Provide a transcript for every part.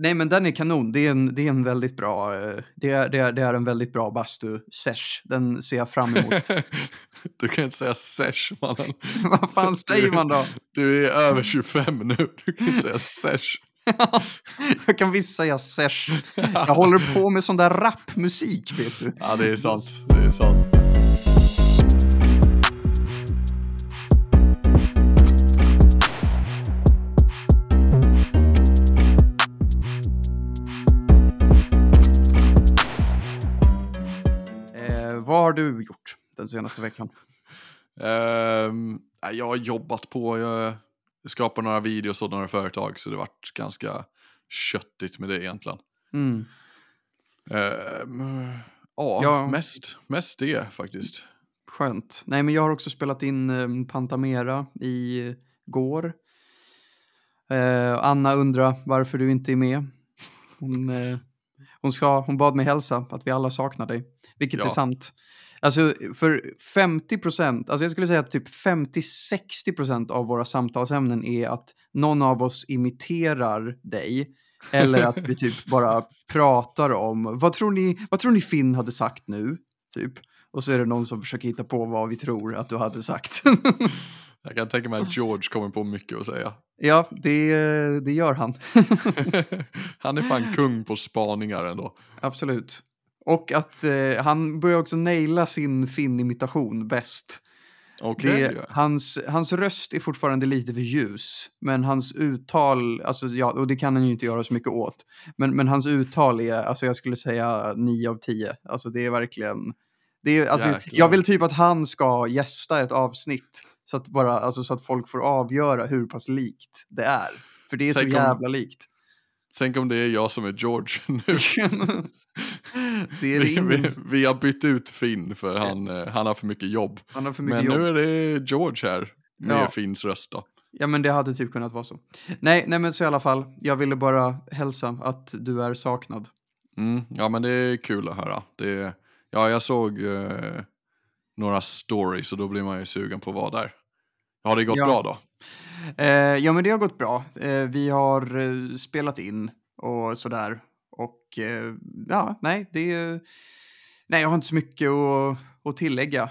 Nej, men den är kanon. Det är en, det är en väldigt bra, eh, det är, det är, det är en väldigt bra bastu-sesh. Den ser jag fram emot. du kan inte säga sesh mannen. Vad fan säger man då? Du är över 25 nu, du kan inte säga sesh. jag kan visst säga sesh. Jag håller på med sån där rapmusik, vet du. Ja, det är sant. Det är sant. Har du gjort den senaste veckan? Ehm, jag har jobbat på, jag skapar några videos åt några företag så det varit ganska köttigt med det egentligen. Mm. Ehm, ja, Ja. Mest, mest det faktiskt. Skönt. Nej, men jag har också spelat in eh, Pantamera i går. Eh, Anna undrar varför du inte är med. Hon, eh, hon, ska, hon bad mig hälsa att vi alla saknar dig, vilket Ja. är sant. Alltså för 50 procent, alltså jag skulle säga att typ 50-60 procent av våra samtalsämnen är att någon av oss imiterar dig eller att vi typ bara pratar om vad tror ni, vad tror ni Finn hade sagt nu? Typ. Och så är det någon som försöker hitta på vad vi tror att du hade sagt. Jag kan tänka mig att George kommer på mycket att säga. ja, det, det gör han. Han är fan kung på spaningar ändå. Absolut. Och att eh, han börjar också naila sin Finn-imitation bäst. Okej. Det, hans, hans röst är fortfarande lite för ljus, men hans uttal, alltså, ja, och det kan han ju inte göra så mycket åt, men, men hans uttal är, alltså jag skulle säga 9 av 10. Alltså det är verkligen, det är, alltså, Jäklar. jag vill typ att han ska gästa ett avsnitt, så att, bara, alltså, så att folk får avgöra hur pass likt det är. För det är så Tänk om- jävla likt. Tänk om det är jag som är George nu. det är det vi, vi, vi har bytt ut Finn för han, eh, han har för mycket jobb. han har för mycket Men jobb. nu är det George här med Ja. Finns röst då. Ja, men det hade typ kunnat vara så. Nej, nej, men så i alla fall. Jag ville bara hälsa att du är saknad. Mm, ja men det är kul att höra. Det, ja jag såg eh, några stories och då blir man ju sugen på att vara där. Har det gått Ja. bra då? Eh, ja, men det har gått bra. Eh, vi har eh, spelat in och sådär. Och ja, nej, det... Nej, jag har inte så mycket att, att tillägga.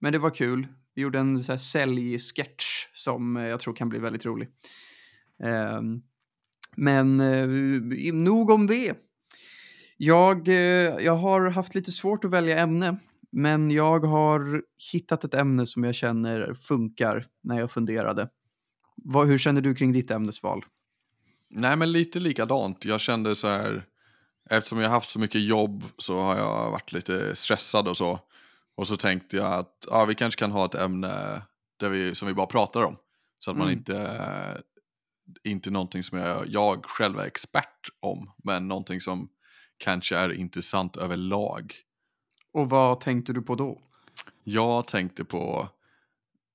Men det var kul. Vi gjorde en så här säljsketch som jag tror kan bli väldigt rolig. Ehm, men nog om det. Jag, jag har haft lite svårt att välja ämne. Men jag har hittat ett ämne som jag känner funkar när jag funderade. Vad, hur känner du kring ditt ämnesval? Nej men lite likadant. Jag kände så här, eftersom jag haft så mycket jobb så har jag varit lite stressad och så. Och så tänkte jag att ja, vi kanske kan ha ett ämne där vi, som vi bara pratar om. Så att man Mm. inte, inte någonting som jag, jag själv är expert om, men någonting som kanske är intressant överlag. Och vad tänkte du på då? Jag tänkte på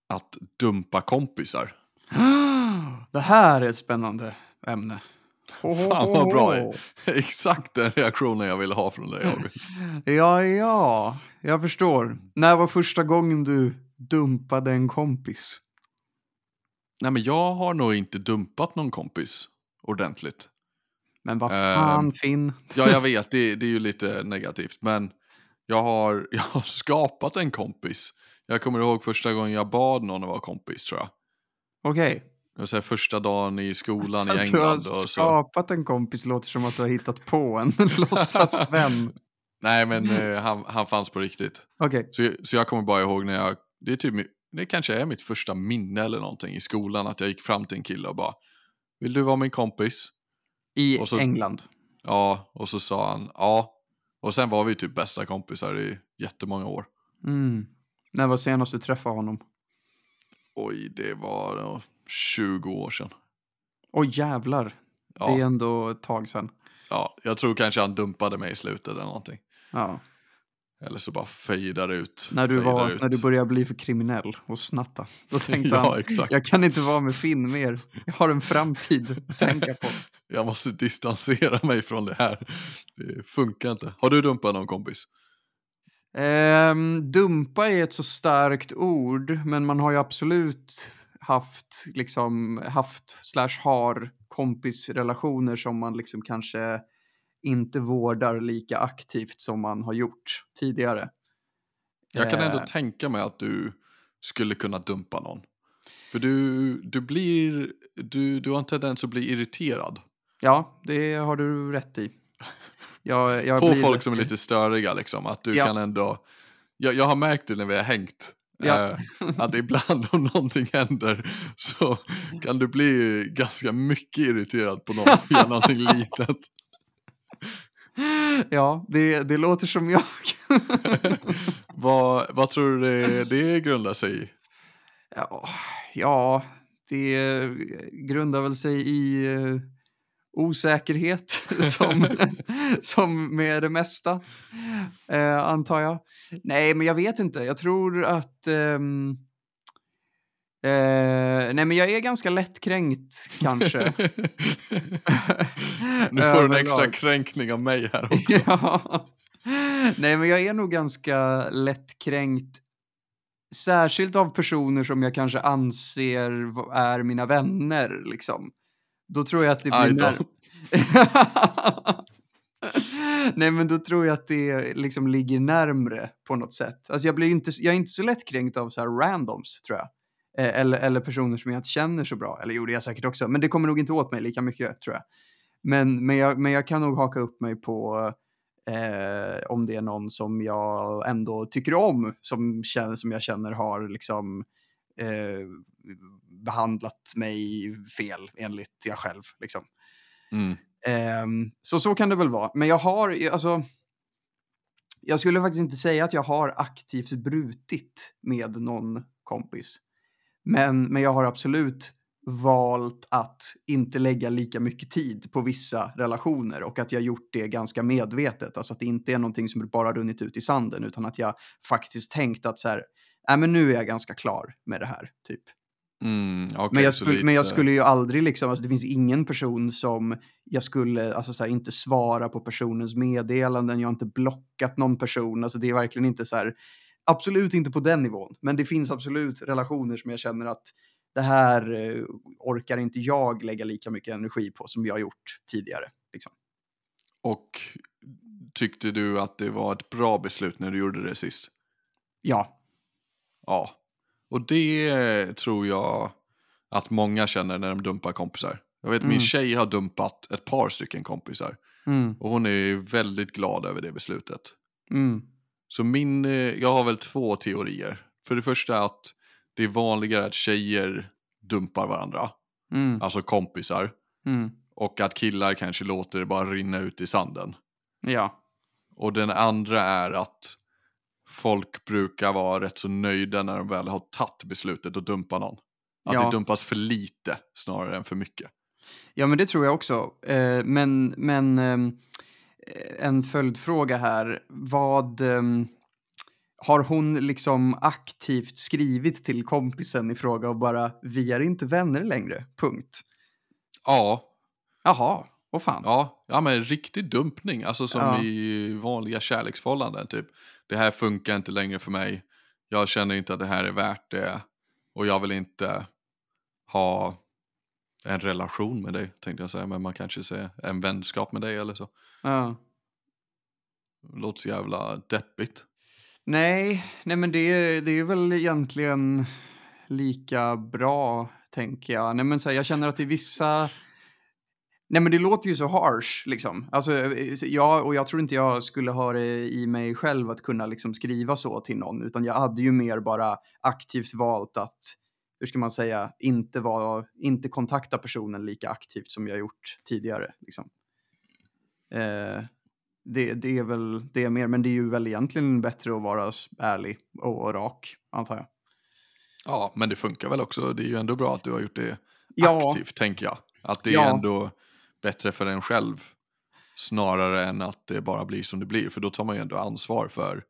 att dumpa kompisar. Det här är ett spännande ämne. Fan vad bra. Exakt den reaktionen jag ville ha från dig August. Ja, ja, jag förstår. När var första gången du dumpade en kompis? Nej men jag har nog inte dumpat någon kompis ordentligt. Men vad Ehm. fan, Finn? Ja jag vet, det, det är ju lite negativt. Men jag har, jag har skapat en kompis. Jag kommer ihåg första gången jag bad någon att vara kompis tror jag. Okej. Här, första dagen i skolan i Att du har England. Och så. skapat en kompis låter som att du har hittat på en låtsasvän. Nej men eh, han, han fanns på riktigt. Okej. Så, så jag kommer bara ihåg när jag, det är typ, det kanske är mitt första minne eller någonting i skolan. Att jag gick fram till en kille och bara, vill du vara min kompis? I så- England. Ja, och så sa han ja. Och sen var vi typ bästa kompisar i jättemånga år. Mm. När var senast du träffade honom? Oj, det var ja, 20 år sedan. Oj jävlar. Ja, Det är ändå ett tag sedan. ja, jag tror kanske han dumpade mig i slutet eller någonting. Ja. Eller så bara fejdar ut. När du, var, ut. när du började bli för kriminell och snatta. Då tänkte Ja, han, exakt. jag kan inte vara med Finn mer. Jag har en framtid att tänka på. Jag måste distansera mig från det här. Det funkar inte. Har du dumpat någon kompis? Ehm, dumpa är ett så starkt ord, men man har ju absolut haft, liksom, haft slash har kompisrelationer som man liksom kanske inte vårdar lika aktivt som man har gjort tidigare. Jag kan ändå Eh. tänka mig att du skulle kunna dumpa någon. För du, du blir, du, du har en tendens att bli irriterad. Ja, det har du rätt i. Jag, jag på folk som är lite störiga liksom. Att du Ja. kan ändå, jag, jag har märkt det när vi har hängt. Ja. Eh, att ibland om någonting händer så kan du bli ganska mycket irriterad på någon som gör någonting litet. Ja, det, det låter som jag. vad, vad tror du det, det grundar sig i? Ja, ja, det grundar väl sig i eh, osäkerhet som, som med det mesta, eh, antar jag. Nej, men jag vet inte. Jag tror att... ehm, eh, nej, men jag är ganska lättkränkt kanske. nu får du en extra kränkning av mig här också. ja. Nej, men jag är nog ganska lättkränkt. Särskilt av personer som jag kanske anser är mina vänner, liksom. Då tror jag att det blir... när- Nej, men då tror jag att det liksom ligger närmre på något sätt. Alltså jag, blir inte, jag är inte så lättkränkt av så här randoms, tror jag. Eh, Eller, eller personer som jag inte känner så bra. Eller jo, det är jag säkert också. Men det kommer nog inte åt mig lika mycket, tror jag. Men, men, jag, men jag kan nog haka upp mig på eh, om det är någon som jag ändå tycker om, som, känner, som jag känner har liksom eh, behandlat mig fel enligt jag själv. Liksom. Mm. Ehm, så så kan det väl vara. Men jag har, alltså, jag skulle faktiskt inte säga att jag har aktivt brutit med någon kompis. Men, men jag har absolut valt att inte lägga lika mycket tid på vissa relationer och att jag gjort det ganska medvetet. Alltså att det inte är någonting som bara runnit ut i sanden utan att jag faktiskt tänkt att så här, nej men nu är jag ganska klar med det här, typ. Mm, okej, Men, jag skulle, men jag lite- skulle ju aldrig liksom, alltså det finns ingen person som jag skulle, alltså så här, inte svara på personens meddelanden, jag har inte blockat någon person, alltså det är verkligen inte så här, absolut inte på den nivån, men det finns absolut relationer som jag känner att det här eh, orkar inte jag lägga lika mycket energi på som jag har gjort tidigare. Liksom. Och tyckte du att det var ett bra beslut när du gjorde det sist? Ja, Ja. Och det tror jag att många känner när de dumpar kompisar. Jag vet Mm. min tjej har dumpat ett par stycken kompisar. mm, Och hon är ju väldigt glad över det beslutet. mm, Så min, eh, jag har väl två teorier. För det första att det är vanligare att tjejer dumpar varandra. mm, Alltså kompisar. mm, Och att killar kanske låter det bara rinna ut i sanden. ja, Och den andra är att folk brukar vara rätt så nöjda när de väl har tagit beslutet att dumpa någon. Att Ja. det dumpas för lite snarare än för mycket. Ja, men det tror jag också. Eh, men men ehm, en följdfråga här. Vad... ehm, har hon liksom aktivt skrivit till kompisen i fråga och bara vi är inte vänner längre, punkt. Ja, Jaha, vad fan. ja, ja men riktig dumpning. Alltså som Ja. i vanliga kärleksförhållanden. Typ. Det här funkar inte längre för mig. Jag känner inte att det här är värt det. Och jag vill inte ha en relation med dig, tänkte jag säga. Men man kanske säger en vänskap med dig eller så. Ja. Det låter så jävla deppigt. Nej, nej men det, det är väl egentligen lika bra, tänker jag. Nej men så här, jag känner att i vissa... Nej men det låter ju så harsh, liksom. Alltså, eh, jag, och jag tror inte jag skulle ha det i mig själv att kunna liksom skriva så till någon, utan jag hade ju mer bara aktivt valt att, hur ska man säga, inte, vara, inte kontakta personen lika aktivt som jag gjort tidigare. Liksom. Eh, det, det är väl det är mer, men det är ju väl egentligen bättre att vara ärlig och rak, antar jag. Ja, men det funkar väl också. Det är ju ändå bra att du har gjort det Ja. aktivt, tänker jag. Att det är Ja. ändå bättre för en själv snarare än att det bara blir som det blir. För då tar man ju ändå ansvar för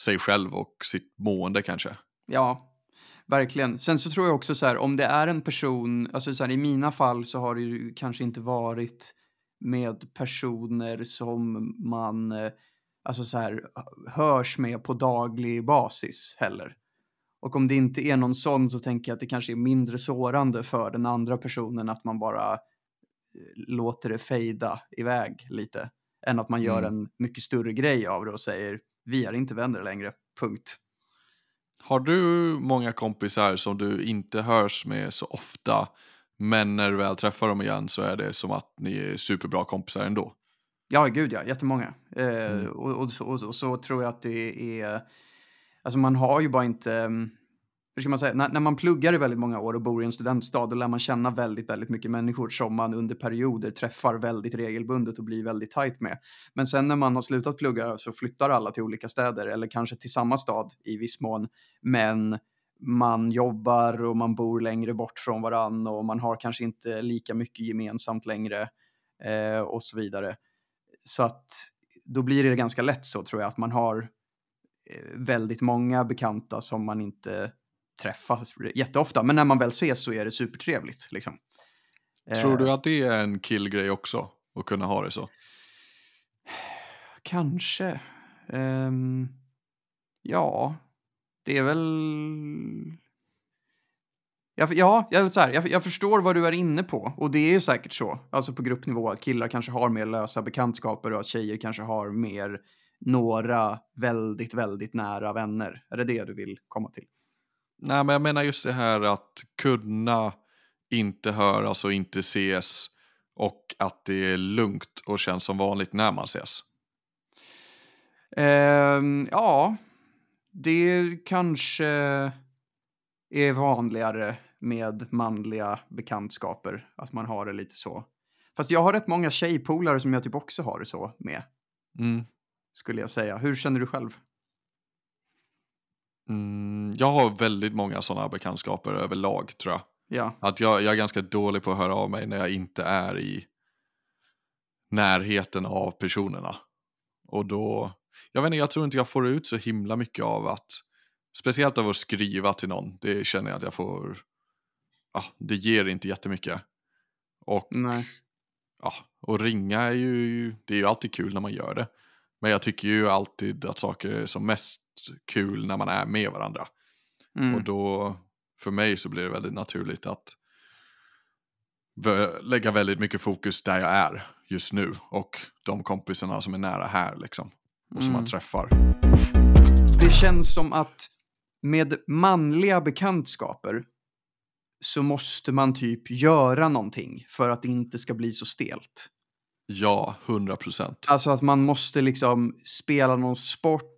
sig själv och sitt mående kanske. Ja, verkligen. Sen så tror jag också så här, om det är en person, alltså så här, i mina fall så har det ju kanske inte varit med personer som man, eh, alltså så här, hörs med på daglig basis heller. Och om det inte är någon sån så tänker jag att det kanske är mindre sårande för den andra personen att man bara låter det fejda iväg lite. Än att man gör Mm. en mycket större grej av det och säger vi är inte vänner längre, punkt. Har du många kompisar som du inte hörs med så ofta, men när du väl träffar dem igen så är det som att ni är superbra kompisar ändå? Ja, gud ja, jättemånga. Eh, Mm. och, och, och, och så tror jag att det är... Alltså man har ju bara inte... Hur ska man säga? När, när man pluggar i väldigt många år och bor i en studentstad, då lär man känna väldigt, väldigt mycket människor som man under perioder träffar väldigt regelbundet och blir väldigt tajt med. Men sen när man har slutat plugga så flyttar alla till olika städer, eller kanske till samma stad i viss mån. Men man jobbar och man bor längre bort från varann och man har kanske inte lika mycket gemensamt längre eh, och så vidare. Så att då blir det ganska lätt så tror jag att man har eh, väldigt många bekanta som man inte träffas jätteofta. Men när man väl ses så är det supertrevligt. Liksom. Tror Eh, du att det är en killgrej också? Att kunna ha det så? Kanske. Ehm, ja, det är väl... Jag, ja, jag, så här, jag, jag förstår vad du är inne på. Och det är ju säkert så. Alltså på gruppnivå att killar kanske har mer lösa bekantskaper och att tjejer kanske har mer några väldigt, väldigt nära vänner. Är det det du vill komma till? Nej, men jag menar just det här att kunna inte höras och inte ses och att det är lugnt och känns som vanligt när man ses. Ehm, ja, det kanske är vanligare med manliga bekantskaper, att man har det lite så. Fast jag har rätt många tjejpolare som jag typ också har det så med, Mm. skulle jag säga. Hur känner du själv? Mm, jag har väldigt många sådana bekantskaper överlag tror jag. Ja, Att jag, jag är ganska dålig på att höra av mig när jag inte är i närheten av personerna. Och då, jag vet inte, jag tror inte jag får ut så himla mycket av att, speciellt av att skriva till någon, det känner jag att jag får, ja, det ger inte jättemycket. Och, nej. ja, och ringa är ju, det är ju alltid kul när man gör det. Men jag tycker ju alltid att saker är som mest kul när man är med varandra. Mm. Och då, för mig så blir det väldigt naturligt att lägga väldigt mycket fokus där jag är just nu och de kompisarna som är nära här liksom. Och som man Mm. träffar. Det känns som att med manliga bekantskaper så måste man typ göra någonting för att det inte ska bli så stelt. Ja, 100 procent. Alltså att man måste liksom spela någon sport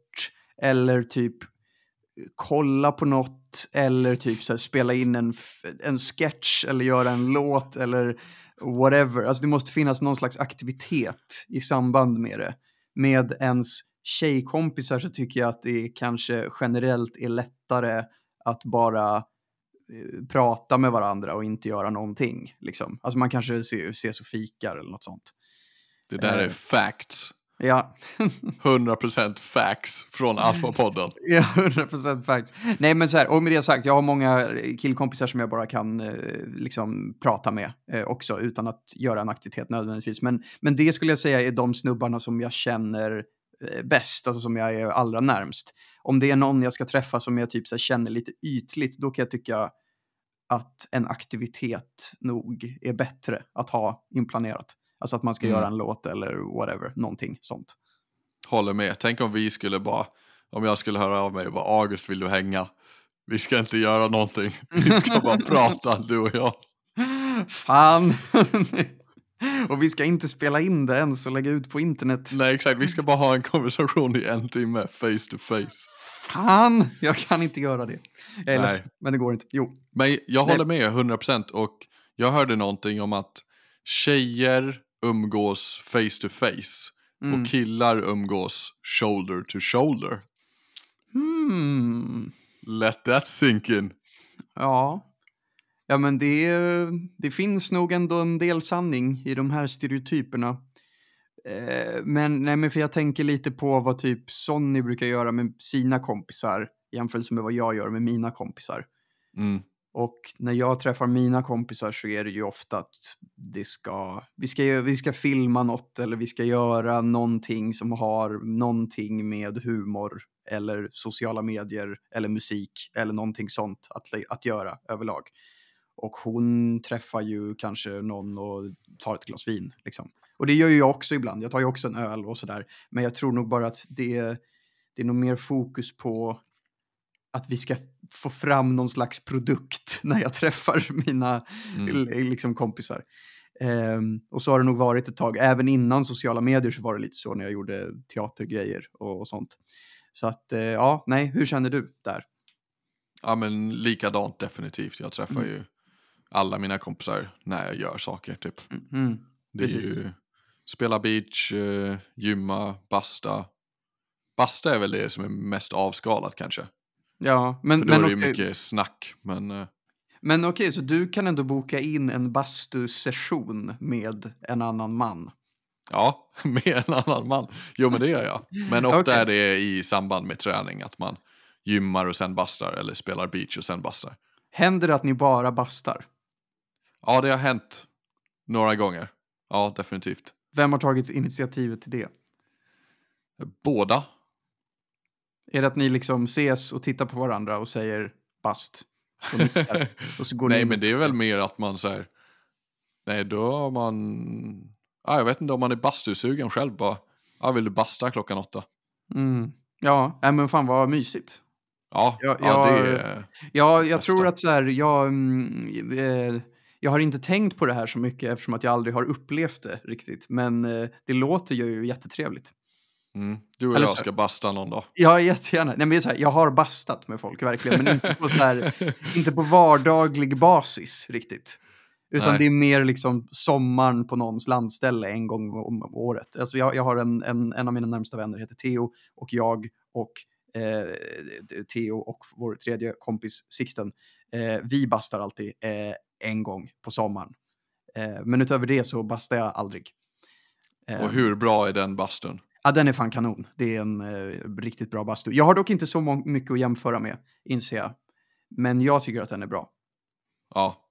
eller typ kolla på något eller typ så här spela in en, en sketch eller göra en låt eller whatever. Alltså det måste finnas någon slags aktivitet i samband med det. Med ens tjejkompisar så tycker jag att det kanske generellt är lättare att bara eh, prata med varandra och inte göra någonting. Liksom. Alltså man kanske ses och fikar eller något sånt. Det där är Eh. facts. Ja, 100 procent facts från Alfa-podden. Ja, 100% faktiskt. Nej, men så här, och med det sagt, jag har många killkompisar som jag bara kan eh, liksom prata med eh, också utan att göra en aktivitet nödvändigtvis. Men, men det skulle jag säga är de snubbarna som jag känner eh, bäst, alltså som jag är allra närmst. Om det är någon jag ska träffa som jag typ så här, känner lite ytligt, då kan jag tycka att en aktivitet nog är bättre att ha inplanerat. Alltså att man ska Mm. göra en låt eller whatever, någonting sånt. Håller med. Tänk om vi skulle bara, om jag skulle höra av mig och bara August vill du hänga? Vi ska inte göra någonting. Vi ska bara prata du och jag. Fan! och vi ska inte spela in det ens och lägga ut på internet. Nej exakt, vi ska bara ha en konversation i en timme face to face. Fan! Jag kan inte göra det. Jag är Nej. ledsen, men det går inte. Jo. Men jag håller med 100% och jag hörde någonting om att tjejer umgås face to face Mm. och killar umgås shoulder to shoulder. Hmm. Let that sink in. Ja. Ja, men det, det finns nog ändå en del sanning i de här stereotyperna. Eh, men, nej, men för jag tänker lite på vad typ Sonny brukar göra med sina kompisar i jämförelse med vad jag gör med mina kompisar. Mm. Och när jag träffar mina kompisar så är det ju ofta att det ska, vi, ska, vi ska filma något eller vi ska göra någonting som har någonting med humor eller sociala medier eller musik eller någonting sånt att, att göra överlag. Och hon träffar ju kanske någon och tar ett glas vin. Liksom. Och det gör ju jag också ibland. Jag tar ju också en öl och sådär. Men jag tror nog bara att det, det är nog mer fokus på att vi ska få fram någon slags produkt när jag träffar mina Mm. liksom, kompisar. Ehm, och så har det nog varit ett tag. Även innan sociala medier så var det lite så när jag gjorde teatergrejer och, och sånt. Så att, eh, ja, nej, hur känner du där? Ja men likadant definitivt. Jag träffar Mm. ju alla mina kompisar när jag gör saker typ. Mm. Det är Precis. ju spela beach, eh, gymma, basta. Basta är väl det som är mest avskalat kanske. Ja, men, För då men, är det ju mycket snack. Men eh, men okej, så du kan ändå boka in en bastusession med en annan man? ja, med en annan man. Jo men det gör jag. Men ofta Okej. är det i samband med träning. Att man gymmar och sen bastar. Eller spelar beach och sen bastar. Händer det att ni bara bastar? Ja det har hänt några gånger. Ja definitivt. Vem har tagit initiativet till det? Båda. Är det att ni liksom ses och tittar på varandra och säger bast? Och, nickar, och så går Nej men det är väl mer att man säger Nej då har man ah, Jag vet inte om man är bastusugen själv bara ah, Vill du basta klockan åtta? Mm. Ja, nej, men fan vad mysigt. Ja, Ja, ja, jag- det är Ja, jag Bästa. tror att så här, jag, mm, eh, jag har inte tänkt på det här så mycket eftersom att jag aldrig har upplevt det riktigt. Men eh, det låter ju jättetrevligt. Mm. Du och Eller jag ska basta någon dag. Ja, jättegärna. Nej, men så här, jag har bastat med folk verkligen, men inte på, så här, inte på vardaglig basis riktigt. Utan Nej. det är mer liksom sommaren på någons landställe en gång om året. Alltså jag, jag har en, en, en av mina närmsta vänner heter Theo och jag och eh, Theo och vår tredje kompis Sixten, eh, vi bastar alltid eh, en gång på sommaren. Eh, men utöver det så bastar jag aldrig. Och hur bra är den bastun? Ja, den är fan kanon. Det är en eh, riktigt bra bastu. Jag har dock inte så mycket att jämföra med, inser jag. Men jag tycker att den är bra. Ja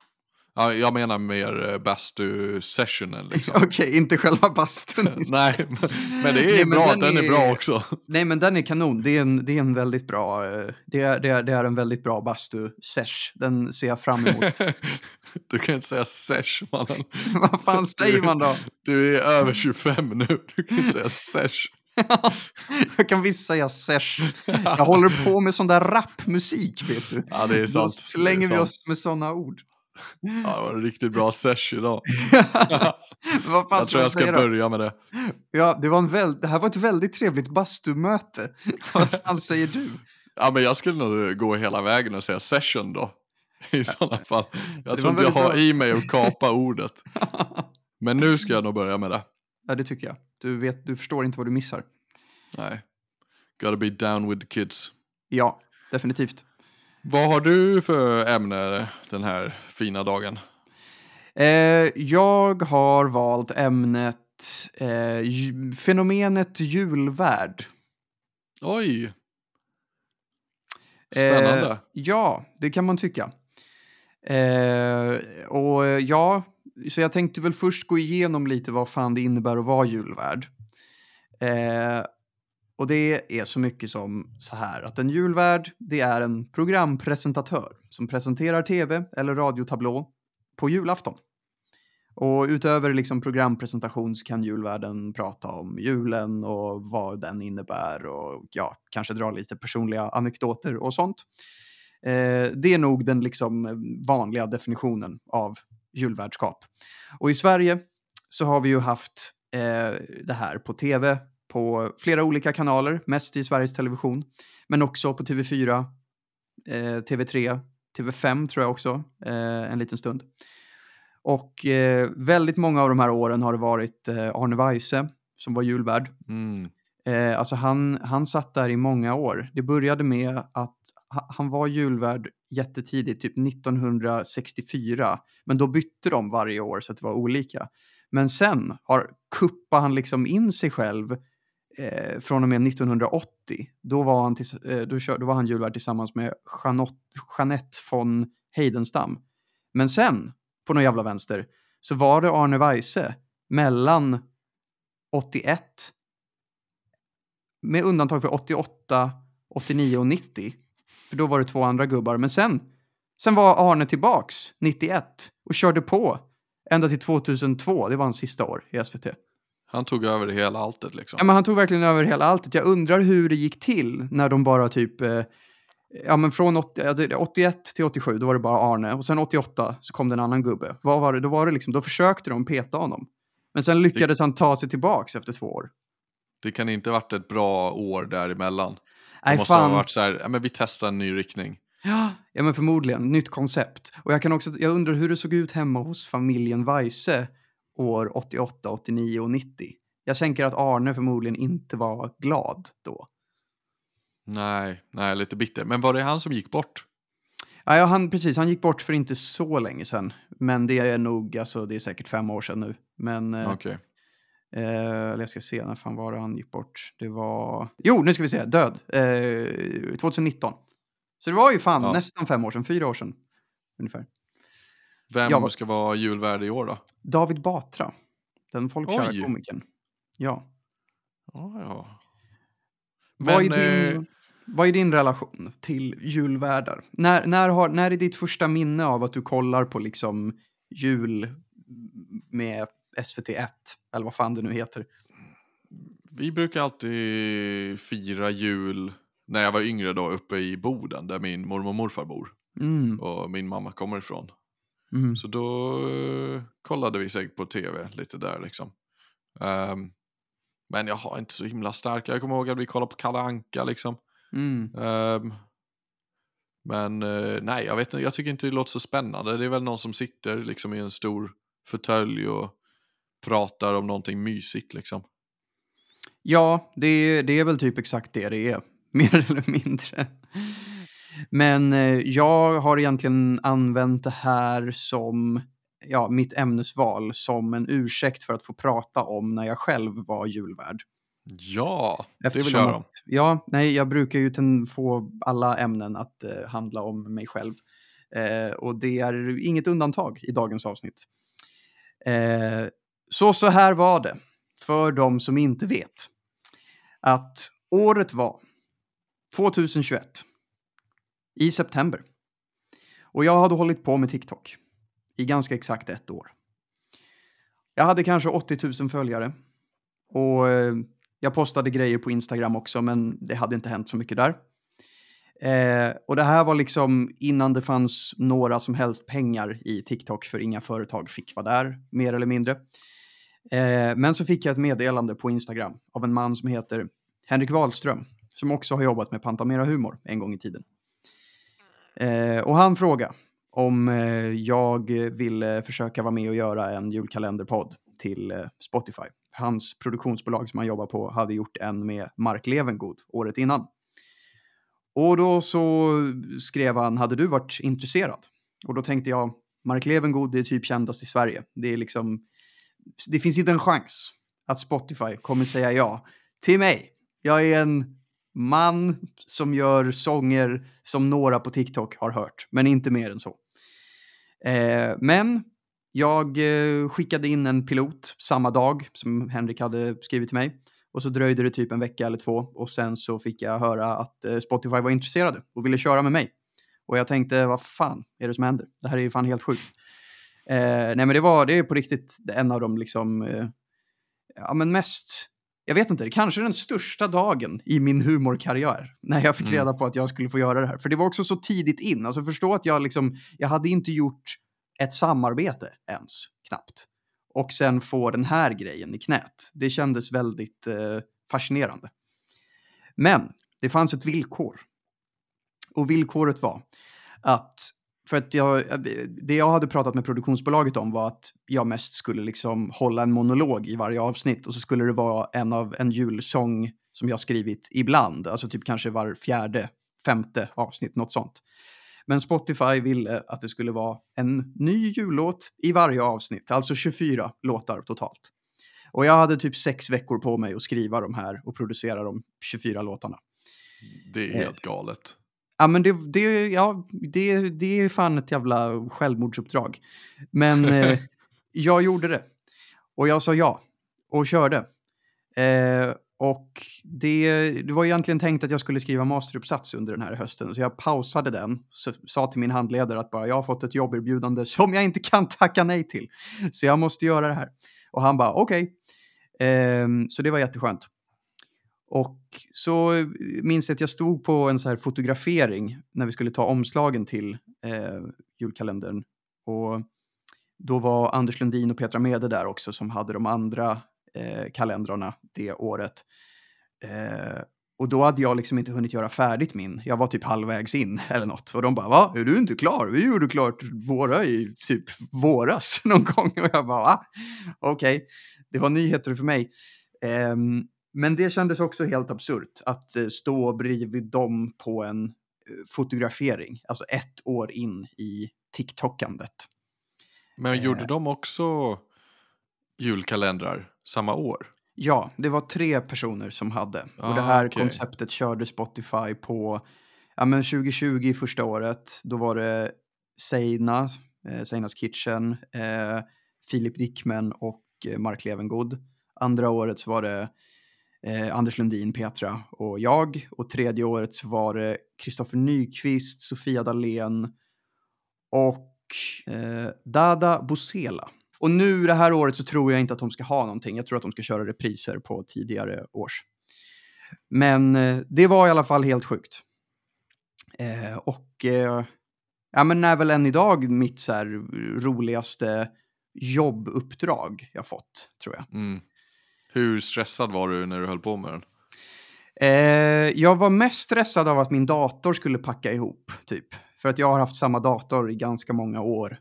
ja jag menar mer eh, bastu-sessionen liksom. Okej, inte själva bastun. Nej, men, men det är Nej, bra, den den, är... är- bra också. Nej, men den är kanon. Det är en, det är en väldigt bra, eh, det är, det är, det är en väldigt bra bastu-sesh. Den ser jag fram emot. du kan inte säga sesh mannen. Vad fan säger man då? Du är över 25 nu, du kan inte säga sesh. jag kan visst säga sesh. Jag håller på med sån där rapmusik, vet du. Ja det är Då sant. slänger det är vi oss med såna ord. Ja, det var en riktigt bra sesh idag. Vad fan Jag tror jag ska då? börja med det. Ja, det, var en väl, det här var ett väldigt trevligt bastumöte. Vad fan säger du? Ja, men jag skulle nog gå hela vägen och säga session då. I sådana fall. Jag Det tror inte jag har bra. i mig att kapa ordet. Men nu ska jag nog börja med det. Ja, det tycker jag. Du, vet, du förstår inte vad du missar. Nej. Gotta be down with the kids. Ja, definitivt. Vad har du för ämne den här fina dagen? Eh, jag har valt ämnet eh, fenomenet julvärd. Oj! Spännande. Eh, ja, det kan man tycka. Eh, och eh, ja, så jag tänkte väl först gå igenom lite vad fan det innebär att vara julvärd. Eh, och det är så mycket som så här att en julvärd, det är en programpresentatör som presenterar tv eller radiotablå på julafton. Och utöver liksom programpresentation så kan julvärden prata om julen och vad den innebär och ja, kanske dra lite personliga anekdoter och sånt. Eh, det är nog den liksom vanliga definitionen av julvärdskap. Och i Sverige så har vi ju haft eh, det här på tv på flera olika kanaler, mest i Sveriges Television, men också på TV4, eh, TV3, TV5 tror jag också, eh, en liten stund. Och eh, väldigt många av de här åren har det varit eh, Arne Weise som var julvärd. Mm. Eh, alltså han, han satt där i många år. Det började med att ha- han var julvärd jättetidigt, typ 1964. Men då bytte de varje år så att det var olika. Men sen har kuppade han liksom in sig själv eh, från och med 1980. Då var han, till, eh, då, kör, då var han julvärd tillsammans med Jeanette, Jeanette von Heidenstam. Men sen, på någon jävla vänster, så var det Arne Weise mellan 81 med undantag för 88, 89 och 90. För då var det två andra gubbar. Men sen Sen var Arne tillbaks 91 och körde på ända till 2002. Det var hans sista år i SVT. Han tog över hela alltet liksom. Ja, men han tog verkligen över hela alltet. Jag undrar hur det gick till när de bara typ... Eh, ja, men från 80, ja, det- 81 till 87, då var det bara Arne. Och sen 88 så kom det en annan gubbe. Vad var det? Då, var det liksom, då försökte de peta honom. Men sen lyckades han ta sig tillbaks efter två år. Det kan inte varit ett bra år däremellan. Det Nej, måste fan. ha varit så här, ja, men vi testar en ny riktning. Ja, ja, men förmodligen. Nytt koncept. Och jag kan också, jag undrar hur det såg ut hemma hos familjen Weise år 88, 89 och 90. Jag tänker att Arne förmodligen inte var glad då. Nej, nej, lite bitter. Men var det han som gick bort? Ja, han, precis. Han gick bort för inte så länge sedan. Men det är nog, alltså det är säkert fem år sedan nu. Men, eh, Okej. eh, eller jag ska se, när fan var det han gick bort? Det var, jo, nu ska vi se, död. Eh, 2019. Så det var ju fan Ja. nästan fem år sedan, fyra år sedan ungefär. Vem Ja, vad- ska vara julvärd i år då? David Batra, den folkkära komikern. Ja. Ja, ja. Vad, Men, är din, eh, vad är din relation till julvärdar? När, när, har, när är ditt första minne av att du kollar på liksom jul med SVT1? Eller vad fan det nu heter. Vi brukar alltid fira jul när jag var yngre då uppe i Boden där min mormor och morfar bor Mm, och min mamma kommer ifrån. Mm. Så då eh, kollade vi säkert på tv lite där liksom. Ehm, men jag har inte så himla starka. Jag kommer ihåg att vi kollade på Kalle Anka liksom. Mm. Ehm, men eh, nej, jag vet inte. Jag tycker inte det låter så spännande. Det är väl någon som sitter liksom i en stor fåtölj och pratar om någonting mysigt liksom. Ja, det, det är väl typ exakt det det är. Mer eller mindre. Men eh, jag har egentligen använt det här som ja, mitt ämnesval som en ursäkt för att få prata om när jag själv var julvärd. Ja, det vill Eftersom jag höra om. ja, nej, jag brukar ju få alla ämnen att eh, handla om mig själv. Eh, och det är inget undantag i dagens avsnitt. Eh, så så här var det, för de som inte vet. Att året var 2021, i september. Och jag hade hållit på med TikTok i ganska exakt ett år. Jag hade kanske 80 000 följare. Och eh, jag postade grejer på Instagram också, men det hade inte hänt så mycket där. Eh, och det här var liksom innan det fanns några som helst pengar i TikTok, för inga företag fick vara där, mer eller mindre. Eh, men så fick jag ett meddelande på Instagram av en man som heter Henrik Wahlström, som också har jobbat med Pantamera Humor en gång i tiden. Eh, och han frågade om eh, jag ville försöka vara med och göra en julkalenderpodd till eh, Spotify. Hans produktionsbolag som han jobbar på hade gjort en med Mark Levengood året innan. Och då så skrev han, hade du varit intresserad? Och då tänkte jag, Mark Levengood det är typ kändast i Sverige. Det är liksom, det finns inte en chans att Spotify kommer säga ja till mig. Jag är en man som gör sånger som några på TikTok har hört, men inte mer än så. Eh, men jag eh, skickade in en pilot samma dag som Henrik hade skrivit till mig. Och så dröjde det typ en vecka eller två och sen så fick jag höra att eh, Spotify var intresserade och ville köra med mig. Och jag tänkte, vad fan är det som händer? Det här är ju fan helt sjukt. Eh, nej men det var, det är på riktigt en av de liksom, eh, ja men mest, jag vet inte, kanske den största dagen i min humorkarriär. När jag fick Mm. reda på att jag skulle få göra det här. För det var också så tidigt in, alltså förstå att jag liksom, jag hade inte gjort ett samarbete ens, knappt. Och sen få den här grejen i knät. Det kändes väldigt eh, fascinerande. Men det fanns ett villkor. Och villkoret var att, för att jag, det jag hade pratat med produktionsbolaget om var att jag mest skulle liksom hålla en monolog i varje avsnitt och så skulle det vara en av en julsång som jag skrivit ibland, alltså typ kanske var fjärde, femte avsnitt, något sånt. Men Spotify ville att det skulle vara en ny jullåt i varje avsnitt, alltså 24 låtar totalt. Och jag hade typ sex veckor på mig att skriva de här och producera de 24 låtarna. Det är Eh. helt galet. Ja, men det, det, ja, det, det är fan ett jävla självmordsuppdrag. Men eh, jag gjorde det. Och jag sa ja. Och körde. Eh, och det, det var egentligen tänkt att jag skulle skriva masteruppsats under den här hösten, så jag pausade den. Så, sa till min handledare att bara, jag har fått ett jobberbjudande som jag inte kan tacka nej till. Så jag måste göra det här. Och han bara, okej. Okay. Eh, så det var jätteskönt. Och så eh, minns jag att jag stod på en så här fotografering när vi skulle ta omslagen till eh, julkalendern. Och då var Anders Lundin och Petra Mede där också som hade de andra eh, kalendrarna det året. Eh, och då hade jag liksom inte hunnit göra färdigt min. Jag var typ halvvägs in eller något. Och de bara, va? Är du inte klar? Vi gjorde klart våra i typ våras någon gång. Och jag bara, va? Okej, okay. det var nyheter för mig. Eh, men det kändes också helt absurt att eh, stå bredvid dem på en eh, fotografering, alltså ett år in i TikTokandet. Men gjorde eh. de också julkalendrar samma år? Ja, det var tre personer som hade. Ah, och det här okay. konceptet körde Spotify på ja, men 2020 första året. Då var det Seina, eh, Seinas Kitchen, eh, Filip Dickman och Mark Levengood. Andra året så var det eh, Anders Lundin, Petra och jag. Och tredje året så var det Kristoffer Nyqvist, Sofia Dalén och eh, Dada Bosela. Och nu det här året så tror jag inte att de ska ha någonting. Jag tror att de ska köra repriser på tidigare års. Men eh, det var i alla fall helt sjukt. Eh, och eh, ja, men är väl än idag mitt så här, roligaste jobbuppdrag jag fått, tror jag. Mm. Hur stressad var du när du höll på med den? Eh, jag var mest stressad av att min dator skulle packa ihop, typ. För att jag har haft samma dator i ganska många år.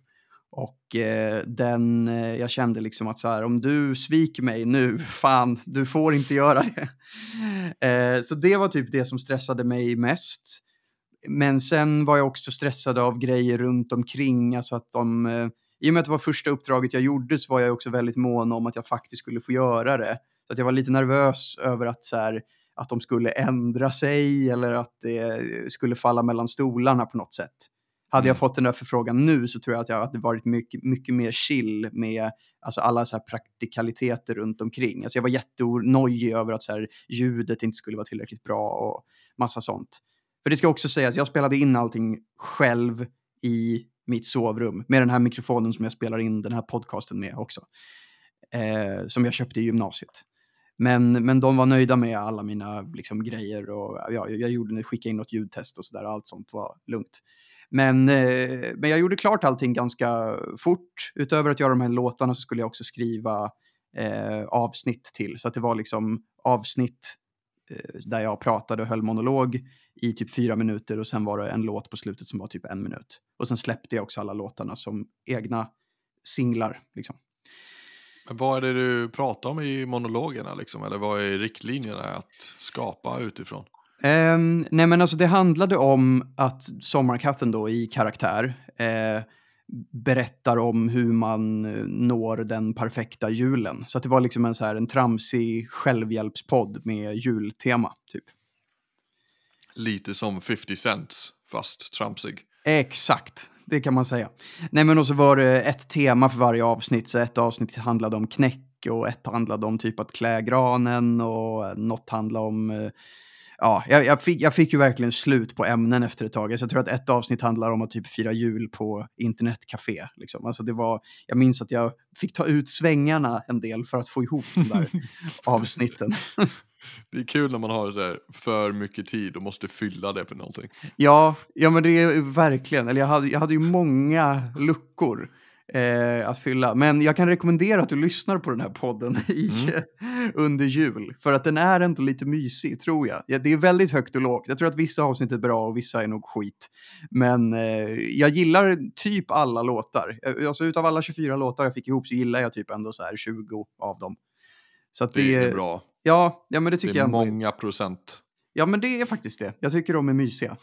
Och eh, den, eh, jag kände liksom att så här, om du sviker mig nu, fan, du får inte göra det. Eh, så det var typ det som stressade mig mest. Men sen var jag också stressad av grejer runt omkring, alltså att de, eh, i och med att det var första uppdraget jag gjorde så var jag också väldigt mån om att jag faktiskt skulle få göra det. Så att jag var lite nervös över att så här, att de skulle ändra sig eller att det skulle falla mellan stolarna på något sätt. Hade jag mm. fått den där förfrågan nu så tror jag att jag hade varit mycket, mycket mer chill med alltså alla så praktikaliteter runt omkring. Alltså jag var jättenojig över att så här, ljudet inte skulle vara tillräckligt bra och massa sånt. För det ska också sägas, jag spelade in allting själv i mitt sovrum med den här mikrofonen som jag spelar in den här podcasten med också. Eh, som jag köpte i gymnasiet. Men, men de var nöjda med alla mina liksom, grejer och ja, jag gjorde, skickade in något ljudtest och sådär. Allt sånt var lugnt. Men, eh, men jag gjorde klart allting ganska fort. Utöver att göra de här låtarna så skulle jag också skriva eh, avsnitt till. Så att det var liksom avsnitt där jag pratade och höll monolog i typ fyra minuter och sen var det en låt på slutet som var typ en minut. Och sen släppte jag också alla låtarna som egna singlar. Liksom. Men vad är det du pratar om i monologerna liksom? Eller vad är riktlinjerna att skapa utifrån? Um, nej men alltså det handlade om att Sommarkatten då i karaktär uh, berättar om hur man eh, når den perfekta julen. Så att det var liksom en så här en tramsig självhjälpspodd med jultema typ. Lite som 50 Cents fast tramsig. Exakt, det kan man säga. Nej men och så var det ett tema för varje avsnitt. Så ett avsnitt handlade om knäck och ett handlade om typ att klä granen och något handlade om uh, ja, jag, jag, fick, jag fick ju verkligen slut på ämnen efter ett tag. Alltså, jag tror att ett avsnitt handlar om att typ fira jul på internetcafé. Liksom. Alltså, det var, jag minns att jag fick ta ut svängarna en del för att få ihop de där avsnitten. Det är kul när man har så här för mycket tid och måste fylla det på någonting. Ja, ja men det är verkligen. Eller jag hade, jag hade ju många luckor eh, att fylla. Men jag kan rekommendera att du lyssnar på den här podden i, mm. under jul. För att den är ändå lite mysig, tror jag. Ja, det är väldigt högt och lågt. Jag tror att vissa avsnitt är bra och vissa är nog skit. Men eh, jag gillar typ alla låtar. Eh, alltså utav alla 24 låtar jag fick ihop så gillar jag typ ändå så här 20 av dem. Så det, det, är bra. Ja, ja men det tycker det är jag. många procent. Ja, men det är faktiskt det. Jag tycker de är mysiga.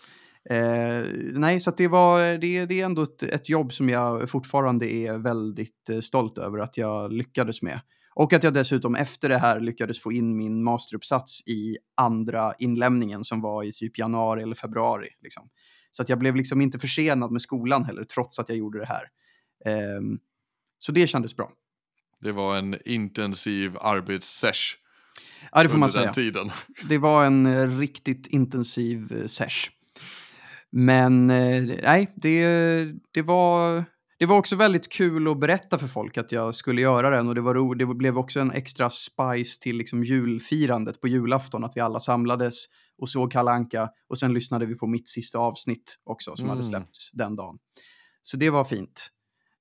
Eh, nej, så det, var, det, det är ändå ett, ett, jobb som jag fortfarande är väldigt eh, stolt över att jag lyckades med. Och att jag dessutom efter det här lyckades få in min masteruppsats i andra inlämningen som var i typ januari eller februari. Liksom. Så att jag blev liksom inte försenad med skolan heller, trots att jag gjorde det här. Eh, så det kändes bra. Det var en intensiv arbetssession. Ja, det får man säga. tiden. Det var en eh, riktigt intensiv eh, sesh. Men eh, nej, det, det, var, det var också väldigt kul att berätta för folk att jag skulle göra den. Och det, var ro, det blev också en extra spice till liksom julfirandet på julafton. Att vi alla samlades och såg Kalle Anka Och sen lyssnade vi på mitt sista avsnitt också som hade Mm. släppts den dagen. Så det var fint.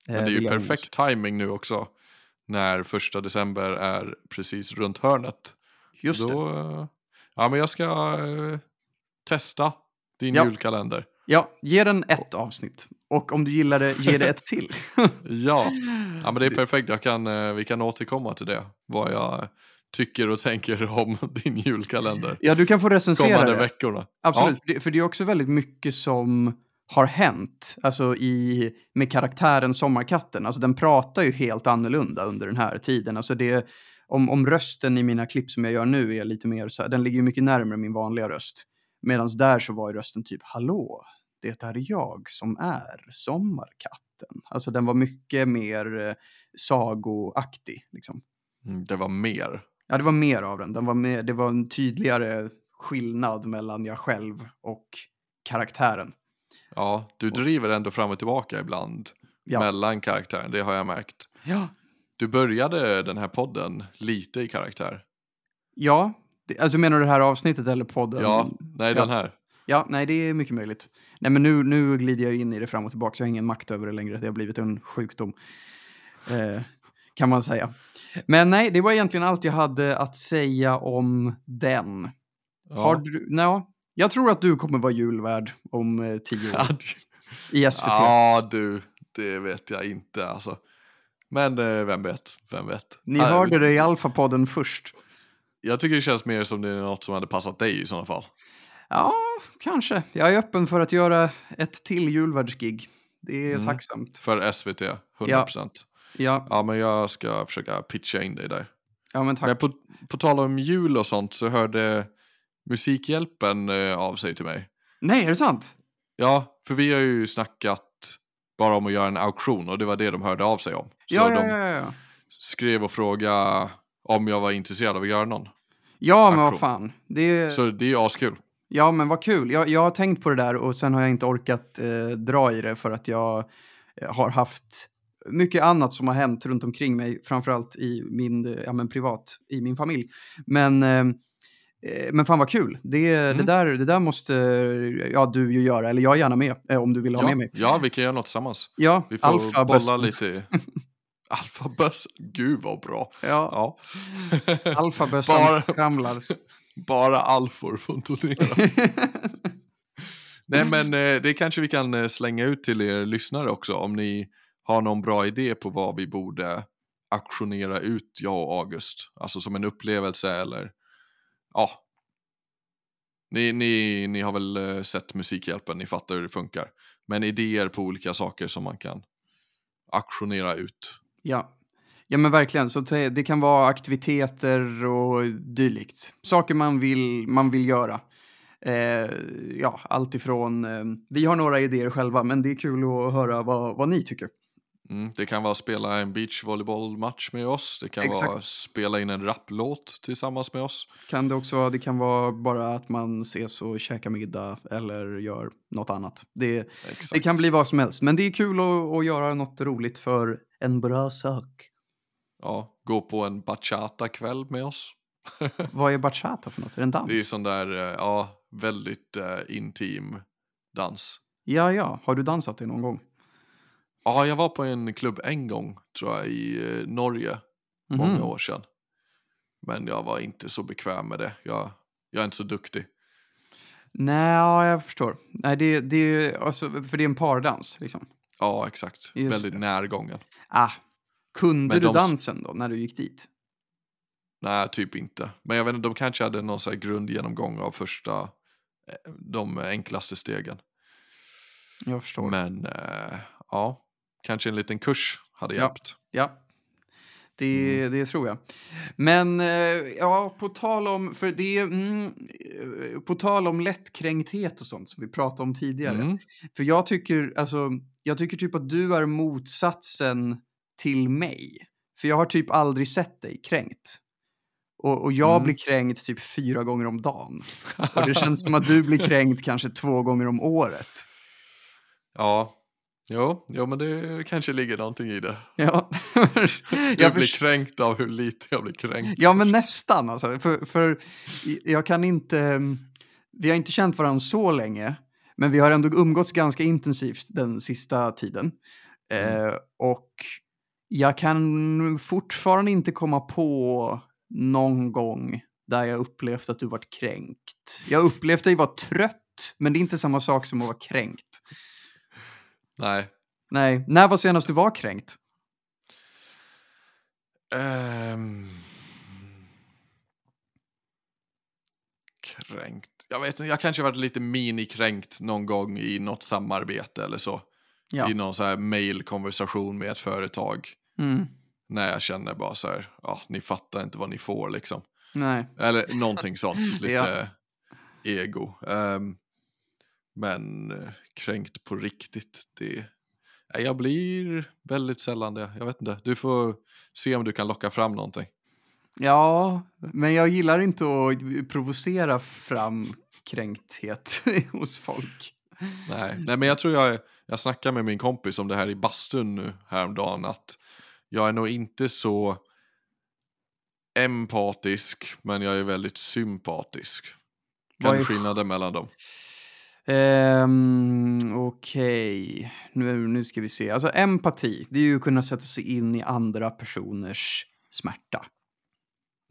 Men Eh, det är ju jag minnas. perfekt timing nu också. När första december är precis runt hörnet. Just det. Då, eh, ja, men jag ska eh, testa din Ja. julkalender. Ja, ge den ett avsnitt. Och om du gillar det, ge det ett till. Ja. ja, men det är perfekt. Jag kan, eh, vi kan återkomma till det. Vad jag tycker och tänker om din julkalender. Ja, du kan få recensera Kommande det. veckorna. Absolut, för, det, för det är också väldigt mycket som har hänt alltså i, med karaktären Sommarkatten. Alltså den pratar ju helt annorlunda under den här tiden. Alltså det, om, om rösten i mina klipp som jag gör nu är lite mer så här, den ligger ju mycket närmare min vanliga röst. Medan där så var ju rösten typ hallå, det är jag som är Sommarkatten. Alltså den var mycket mer eh, sagoaktig liksom. Mm, det var mer. Ja, det var mer av den. den var mer, det var en tydligare skillnad mellan jag själv och karaktären. Ja, du driver ändå fram och tillbaka ibland. Ja. Mellan karaktären, det har jag märkt. Ja. Du började den här podden lite i karaktär. Ja, alltså menar du det här avsnittet eller podden? Ja, nej ja. den här. Ja, nej det är mycket möjligt. Nej men nu, nu glider jag in i det fram och tillbaka så jag har ingen makt över det längre. Det har blivit en sjukdom. Eh, kan man säga. Men nej, det var egentligen allt jag hade att säga om den. Ja. Har du, no, jag tror att du kommer vara julvärd om eh, tio år i SVT. ja, du, det vet jag inte alltså. Men eh, vem vet, vem vet. Ni hörde det i Alfa-podden först. Jag tycker det känns mer som det är något som hade passat dig i sådana fall. Ja, kanske. Jag är öppen för att göra ett till julvärdsgig. Det är Mm. tacksamt. För SVT, 100%. Ja. Ja, men jag ska försöka pitcha in dig där. ja men tack. Men på, på tal om jul och sånt så hörde Musikhjälpen eh, av sig till mig. Nej, är det sant? Ja, för vi har ju snackat bara om att göra en auktion och det var det de hörde av sig om. Så Ja, de ja, ja, ja. skrev och frågade om jag var intresserad av att göra någon. Ja, men vad Aktion. fan. Det, Så det är ju askul. Ja, men vad kul. Jag, jag har tänkt på det där och sen har jag inte orkat eh, dra i det för att jag eh, har haft mycket annat som har hänt runt omkring mig, framförallt i min, eh, ja men privat, i min familj. Men, eh, eh, men fan vad kul. Det, det, Mm. där, det där måste ja, du ju göra, eller jag är gärna med eh, om du vill ha Ja, med mig. ja, vi kan göra något tillsammans. Ja, Vi får alfa bolla bössen. lite. Alfaböss, gud vad bra. Ja, Ja. alfabössan Bara- skramlar. Bara alfor får turnera. Nej men eh, det kanske vi kan eh, slänga ut till er lyssnare också om ni har någon bra idé på vad vi borde auktionera ut, jag och August. Alltså som en upplevelse eller ja. Ni, ni, ni har väl eh, sett Musikhjälpen, ni fattar hur det funkar. Men idéer på olika saker som man kan auktionera ut. Ja. ja, men verkligen. Så det kan vara aktiviteter och dylikt. Saker man vill, man vill göra. Eh, ja, allt ifrån... Eh, vi har några idéer själva, men det är kul att höra vad, vad ni tycker. Mm, det kan vara spela en beachvolleybollmatch med oss. Det kan Exakt. vara spela in en rapplåt tillsammans med oss. Kan det också det kan vara bara att man ses och käkar middag eller gör något annat. Det, det kan bli vad som helst, men det är kul att, att göra något roligt för en bra sak. Ja, gå på en bachata-kväll med oss. Vad är bachata för något? Är det en dans? Det är sån där, eh, ja, väldigt eh, intim dans. Ja, ja. Har du dansat det någon gång? Ja, jag var på en klubb en gång, tror jag, i eh, Norge. Många Mhm. år sedan. Men jag var inte så bekväm med det. Jag, jag är inte så duktig. Nej, ja, jag förstår. Nej, det, det är alltså, för det är en pardans liksom. Ja, exakt. Just väldigt det. närgången. Ah, kunde Men du de- dansen då när du gick dit? Nej, typ inte. Men jag vet inte, de kanske hade någon så här grundgenomgång av första, eh, de enklaste stegen. Jag förstår. Men eh, ja, kanske en liten kurs hade Ja. hjälpt. Ja, det, det tror jag. Men eh, ja, på tal om, för det mm, eh, på tal om lättkränkthet och sånt som vi pratade om tidigare. Mm. För jag tycker, alltså, jag tycker typ att du är motsatsen till mig. För jag har typ aldrig sett dig kränkt. Och, och jag Mm. blir kränkt typ fyra gånger om dagen. Och det känns som att du blir kränkt kanske två gånger om året. Ja, jo, jo men det kanske ligger någonting i det. Ja, jag blir kränkt av hur lite jag blir kränkt. Ja, men nästan. Alltså, för, för jag kan inte... Vi har inte känt varandra så länge, men vi har ändå umgåtts ganska intensivt den sista tiden. Eh, och jag kan fortfarande inte komma på någon gång där jag upplevt att du varit kränkt. Jag upplevt dig vara trött, men det är inte samma sak som att vara kränkt. Nej. Nej, när var senast du var kränkt? Ehm. Kränkt. Jag vet inte, jag kanske varit lite minikränkt någon gång i något samarbete eller så. Ja. I någon så här mailkonversation med ett företag. Mm. När jag känner bara så här, ja, ni fattar inte vad ni får liksom. Nej. Eller någonting sånt, lite Ja. ego. Ehm, men eh, kränkt på riktigt, det... Jag blir väldigt sällan det. Jag vet inte. Du får se om du kan locka fram någonting. Ja, men jag gillar inte att provocera fram kränkthet hos folk. Nej, Nej men jag tror jag, jag snackade med min kompis om det här i bastun nu häromdagen. Att jag är nog inte så empatisk, men jag är väldigt sympatisk. Kan är- skillnaden mellan dem? Um, Okej, nu, nu ska vi se. Alltså empati, det är ju att kunna sätta sig in i andra personers smärta.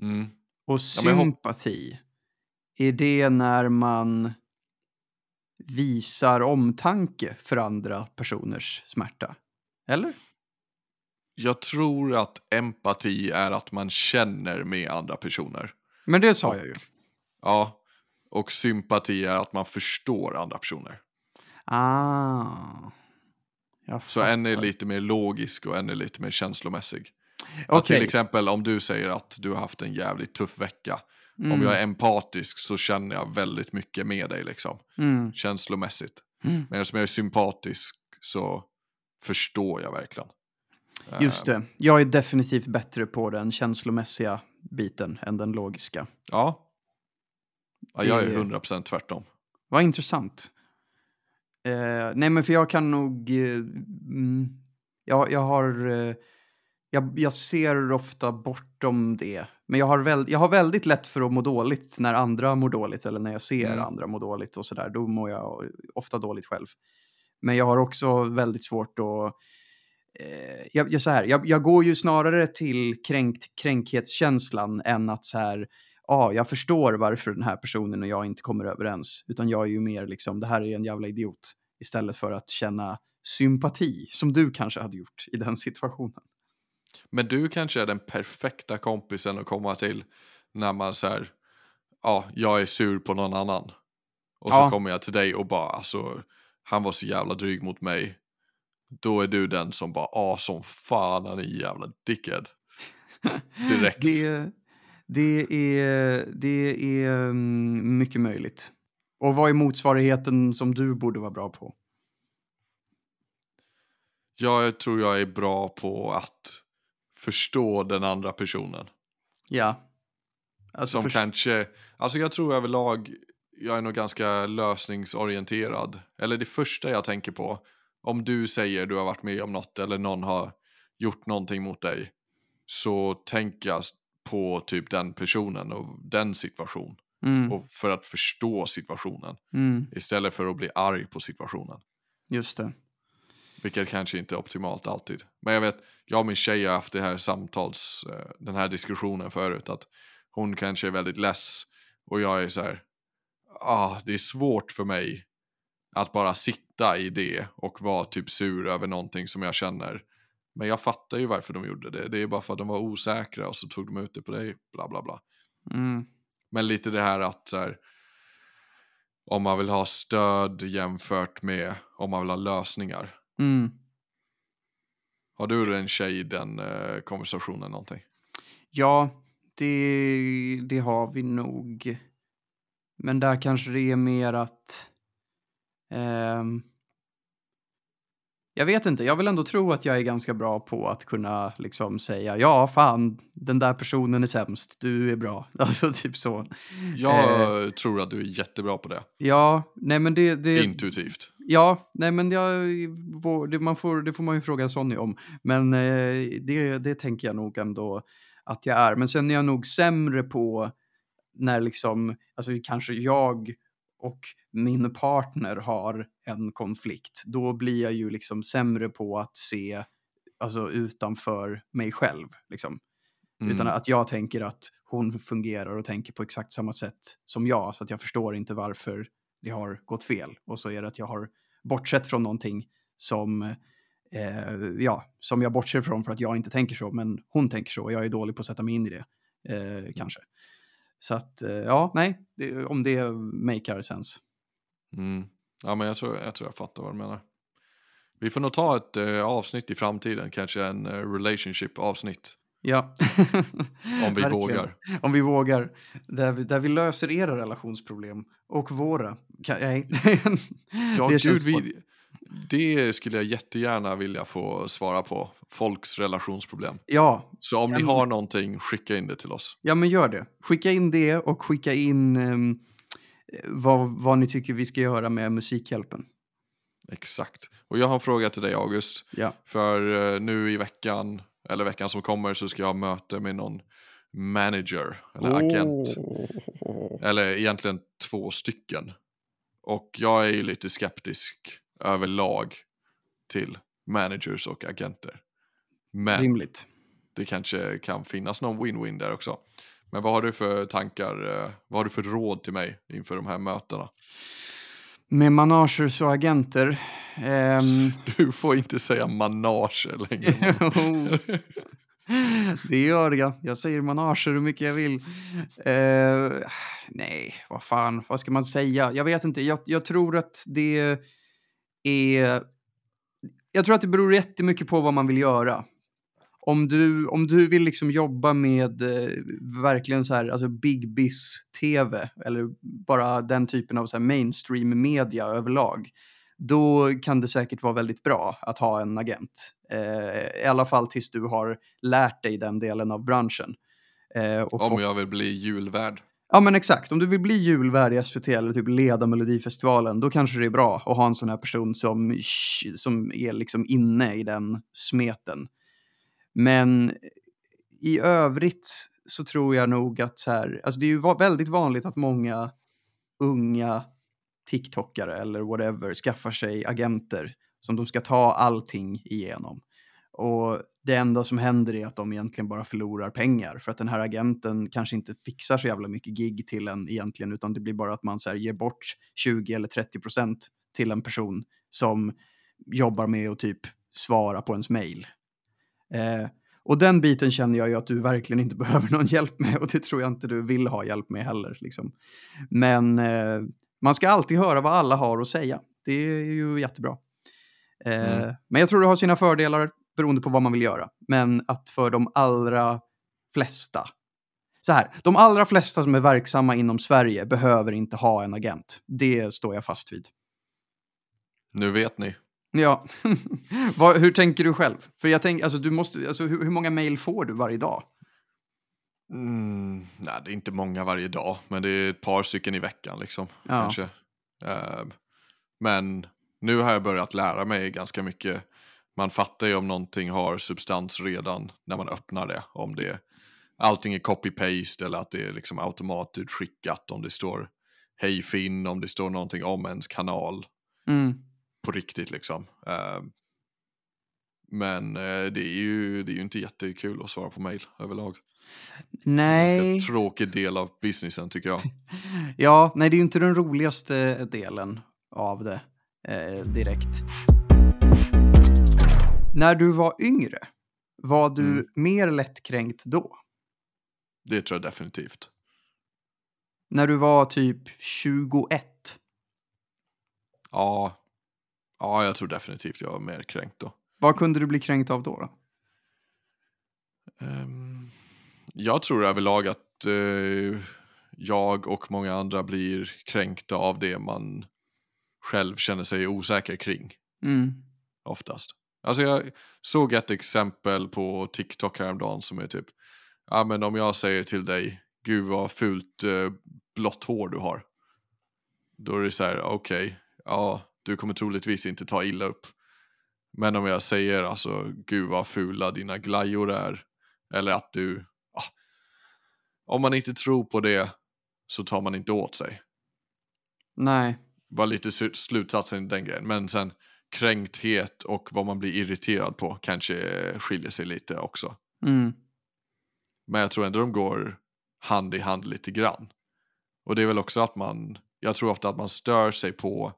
Mm. Och Ja, sympati, är det när man visar omtanke för andra personers smärta? Eller? Jag tror att empati är att man känner med andra personer. Men det sa jag ju. Ja, och sympati är att man förstår andra personer. Ah. Så en är lite mer logisk och en är lite mer känslomässig. Okej. till exempel om du säger att du har haft en jävligt tuff vecka. Mm. Om jag är empatisk så känner jag väldigt mycket med dig liksom. Mm. Känslomässigt. Mm. Men som jag är sympatisk så förstår jag verkligen. Just det. Jag är definitivt bättre på den känslomässiga biten än den logiska. Ja. Ja jag är Det- 100% tvärtom. Vad intressant. Eh, nej, men för jag kan nog... Eh, mm, jag, jag har... Eh, jag, jag ser ofta bortom det. Men jag har, väl, jag har väldigt lätt för att må dåligt när andra mår dåligt eller när jag ser Mm. andra må dåligt och sådär. Då mår jag ofta dåligt själv. Men jag har också väldigt svårt att... Eh, jag, jag, så här, jag, jag går ju snarare till kränkt, kränkhetskänslan än att så här, ja, jag förstår varför den här personen och jag inte kommer överens. Utan jag är ju mer liksom, det här är en jävla idiot. Istället för att känna sympati, som du kanske hade gjort i den situationen. Men du kanske är den perfekta kompisen att komma till när man säger ja, jag är sur på någon annan. Och så Ja. kommer jag till dig och bara, alltså, han var så jävla dryg mot mig. Då är du den som bara, ah som fan han är jävla dickhead. Direkt. Det, det är, det är mm, mycket möjligt. Och vad är motsvarigheten som du borde vara bra på? Jag tror jag är bra på att förstå den andra personen. Ja. Alltså Som först- kanske, alltså jag tror överlag, jag är nog ganska lösningsorienterad. Eller det första jag tänker på, om du säger du har varit med om något eller någon har gjort någonting mot dig. Så tänker jag på typ den personen och den situation. Mm, Och för att förstå situationen. mm, Istället för att bli arg på situationen. just det. Vilket kanske inte är optimalt alltid. Men jag vet, jag och min tjej har haft det här samtals, eh, den här diskussionen förut. Att hon kanske är väldigt less och jag är så här, ah, det är svårt för mig att bara sitta i det och vara typ sur över någonting som jag känner. Men jag fattar ju varför de gjorde det. Det är bara för att de var osäkra och så tog de ut det på dig, bla bla bla. Mm. Men lite det här att så här, om man vill ha stöd jämfört med om man vill ha lösningar. Mm. Har du en tjej i den eh, konversationen någonting? Ja, det, det har vi nog. Men där kanske det är mer att... ehm, Jag vet inte, jag vill ändå tro att jag är ganska bra på att kunna liksom säga ja, fan, den där personen är sämst, du är bra. Alltså typ så. Jag eh, tror att du är jättebra på det. Ja, nej men det... det Intuitivt. Ja, nej men jag, det, man får, det får man ju fråga Sonny om. Men eh, det, det tänker jag nog ändå att jag är. Men sen är jag nog sämre på när liksom, alltså kanske jag och min partner har en konflikt, då blir jag ju liksom sämre på att se alltså, utanför mig själv. Liksom. Mm. Utan att jag tänker att hon fungerar och tänker på exakt samma sätt som jag, så att jag förstår inte varför det har gått fel. Och så är det att jag har bortsett från någonting som, eh, ja, som jag bortser från för att jag inte tänker så, men hon tänker så och jag är dålig på att sätta mig in i det, eh, kanske. Så att, eh, ja, nej, det, om det makar sense. Mm. Ja, men jag tror, jag tror jag fattar vad du menar. Vi får nog ta ett eh, avsnitt i framtiden, kanske en eh, relationship-avsnitt. Ja. Om vi vågar. Om vi vågar. Där vi, där vi löser era relationsproblem och våra. Nej. ja, det, gud, vi, det skulle jag jättegärna vilja få svara på. Folks relationsproblem. Ja. Så om ni har någonting, skicka in det till oss. Ja, men gör det. Skicka in det och skicka in um, vad, vad ni tycker vi ska göra med Musikhjälpen. Exakt. Och jag har en fråga till dig August. Ja. För uh, nu i veckan, eller veckan som kommer, så ska jag ha möte med någon manager eller agent. Oh. Eller egentligen två stycken. Och jag är ju lite skeptisk överlag till managers och agenter. Men Rimligt. det kanske kan finnas någon win-win där också. Men vad har du för tankar, eh, vad har du för råd till mig inför de här mötena? Med managers och agenter? Um... Du får inte säga manager längre. det gör jag. Jag säger manager hur mycket jag vill. Uh, nej, vad fan, vad ska man säga? Jag vet inte. Jag, jag tror att det är... Jag tror att det beror jättemycket på vad man vill göra. Om du, om du vill liksom jobba med eh, verkligen så här, alltså big biz-tv eller bara den typen av så här mainstream media överlag, då kan det säkert vara väldigt bra att ha en agent. Eh, I alla fall tills du har lärt dig den delen av branschen. Eh, om jag vill bli julvärd. Ja men exakt, om du vill bli julvärd i SVT eller typ leda Melodifestivalen, då kanske det är bra att ha en sån här person som, som är liksom inne i den smeten. Men i övrigt så tror jag nog att så här, alltså det är ju väldigt vanligt att många unga TikTokare eller whatever skaffar sig agenter som de ska ta allting igenom. Och det enda som händer är att de egentligen bara förlorar pengar för att den här agenten kanske inte fixar så jävla mycket gig till en egentligen utan det blir bara att man så ger bort 20 eller 30 procent till en person som jobbar med att typ svara på ens mail. Eh, och den biten känner jag ju att du verkligen inte behöver någon hjälp med och det tror jag inte du vill ha hjälp med heller. Liksom. Men eh, man ska alltid höra vad alla har att säga. Det är ju jättebra. Eh, mm. Men jag tror det har sina fördelar beroende på vad man vill göra. Men att för de allra flesta, så här, de allra flesta som är verksamma inom Sverige behöver inte ha en agent. Det står jag fast vid. Nu vet ni. Ja. Vad, hur tänker du själv? För jag tänker, alltså du måste, alltså hur, hur många mejl får du varje dag? Mm, nej, det är inte många varje dag, men det är ett par stycken i veckan liksom. Ja. Kanske. Uh, men nu har jag börjat lära mig ganska mycket. Man fattar ju om någonting har substans redan när man öppnar det. Om det allting är copy-paste eller att det är liksom automatutskickat. Om det står hej Finn, om det står någonting om ens kanal. Mm på riktigt liksom. Uh, men uh, det, är ju, det är ju inte jättekul att svara på mail överlag. Nej. En ganska tråkig del av businessen tycker jag. ja, nej det är ju inte den roligaste delen av det eh, direkt. När du var yngre, var du mm. mer lättkränkt då? Det tror jag definitivt. När du var typ 21? Ja, Ja, jag tror definitivt jag var mer kränkt då. Vad kunde du bli kränkt av då? då? Um, jag tror överlag att uh, jag och många andra blir kränkta av det man själv känner sig osäker kring. Mm. oftast. Alltså jag såg ett exempel på TikTok häromdagen som är typ, ja men om jag säger till dig, gud vad fult eh, blått hår du har. Då är det så här, okej, okay, ja, du kommer troligtvis inte ta illa upp. Men om jag säger alltså, gud vad fula dina glajjor är, eller att du, ah, om man inte tror på det så tar man inte åt sig. Nej. Var lite slutsatsen i den grejen. Men sen kränkthet och vad man blir irriterad på kanske skiljer sig lite också. Mm. Men jag tror ändå de går hand i hand lite grann. Och det är väl också att man, jag tror ofta att man stör sig på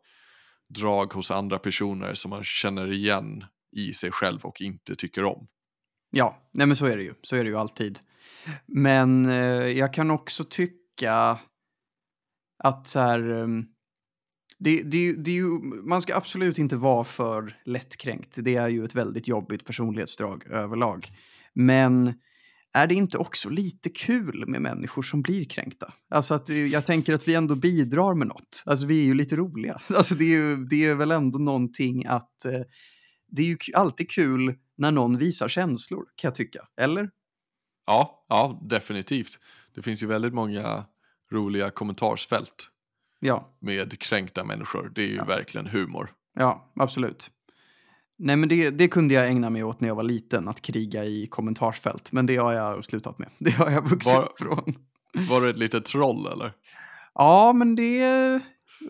drag hos andra personer som man känner igen i sig själv och inte tycker om. Ja, nej men så är det ju. Så är det ju alltid. Men eh, jag kan också tycka att så här... Det, det, det är ju, man ska absolut inte vara för lättkränkt. Det är ju ett väldigt jobbigt personlighetsdrag överlag. Men är det inte också lite kul med människor som blir kränkta? Alltså att eh, jag tänker att vi ändå bidrar med något. Alltså vi är ju lite roliga. Alltså det är, ju, det är väl ändå någonting att... Eh, det är ju alltid kul när någon visar känslor, kan jag tycka. Eller? Ja, ja, definitivt. Det finns ju väldigt många roliga kommentarsfält. Ja. Med kränkta människor. Det är ju ja. verkligen humor. Ja, absolut. Nej, men det, det kunde jag ägna mig åt när jag var liten, att kriga i kommentarsfält. Men det har jag slutat med. Det har jag vuxit var, från. Var du ett litet troll eller? Ja, men det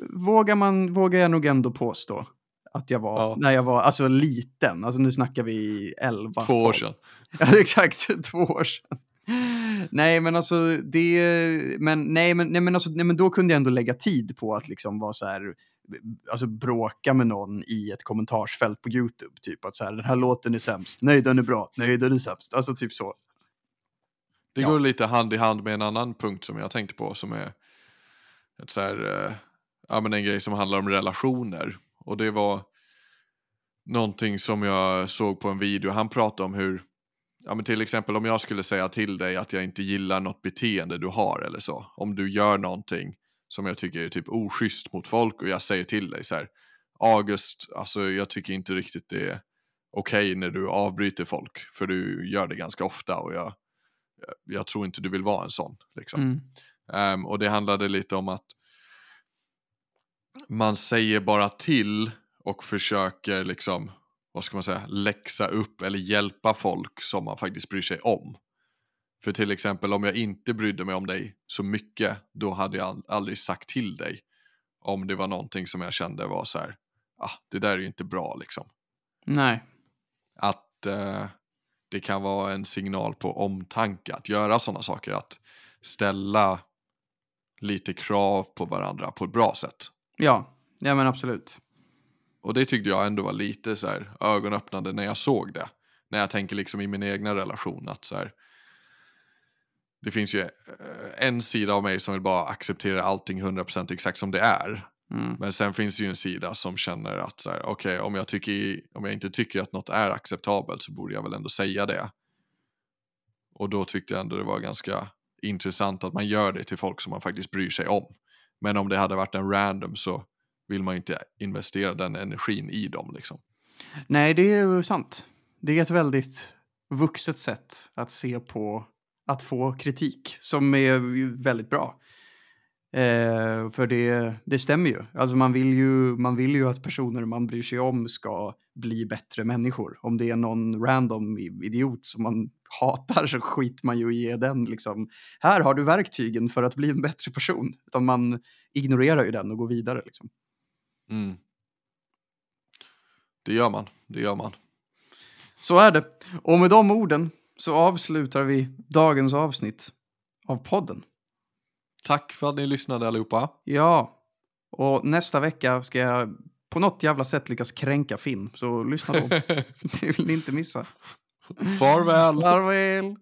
vågar, man, vågar jag nog ändå påstå. Att jag var, ja. när jag var alltså liten. Alltså nu snackar vi elva. Två år sedan. Ja, exakt. Två år sedan. Nej, men alltså det, men nej, men, nej, men, alltså, nej, men då kunde jag ändå lägga tid på att liksom vara så här, alltså bråka med någon i ett kommentarsfält på YouTube. Typ att så här, den här låten är sämst, nej den är bra, nej den är sämst. Alltså typ så. Det går lite hand i hand med en annan punkt som jag tänkte på som är ett så här, eh, ja, men en grej som handlar om relationer. Och det var någonting som jag såg på en video. Han pratade om hur, ja men till exempel om jag skulle säga till dig att jag inte gillar något beteende du har eller så. Om du gör någonting som jag tycker är typ oschysst mot folk och jag säger till dig så här. August, alltså jag tycker inte riktigt det är okej okay när du avbryter folk för du gör det ganska ofta och jag, jag tror inte du vill vara en sån. Liksom. Mm. Um, och det handlade lite om att man säger bara till och försöker liksom, vad ska man säga, läxa upp eller hjälpa folk som man faktiskt bryr sig om. För till exempel om jag inte brydde mig om dig så mycket, då hade jag aldrig sagt till dig om det var någonting som jag kände var så här, ah, det där är ju inte bra liksom. Nej. Att eh, det kan vara en signal på omtanke, att göra sådana saker, att ställa lite krav på varandra på ett bra sätt. Ja, ja men absolut. Och det tyckte jag ändå var lite så här ögonöppnande när jag såg det. När jag tänker liksom i min egna relation att så här, det finns ju eh, en sida av mig som vill bara acceptera allting 100% exakt som det är. Mm. Men sen finns det ju en sida som känner att så här, okay, om, jag om jag inte tycker att något är acceptabelt så borde jag väl ändå säga det. Och då tyckte jag ändå det var ganska intressant att man gör det till folk som man faktiskt bryr sig om. Men om det hade varit en random så vill man inte investera den energin i dem. Liksom. Nej, det är ju sant. Det är ett väldigt vuxet sätt att se på att få kritik som är väldigt bra. Eh, för det, det stämmer ju. Alltså man vill ju. Man vill ju att personer man bryr sig om ska bli bättre människor. Om det är någon random idiot som man hatar så skiter man ju i ge den liksom. Här har du verktygen för att bli en bättre person. Utan man ignorerar ju den och går vidare liksom. Mm. Det gör man, det gör man. Så är det. Och med de orden så avslutar vi dagens avsnitt av podden. Tack för att ni lyssnade allihopa. Ja, och nästa vecka ska jag på något jävla sätt lyckas kränka Finn, så lyssna då. det vill ni inte missa. Farväl! Farväl!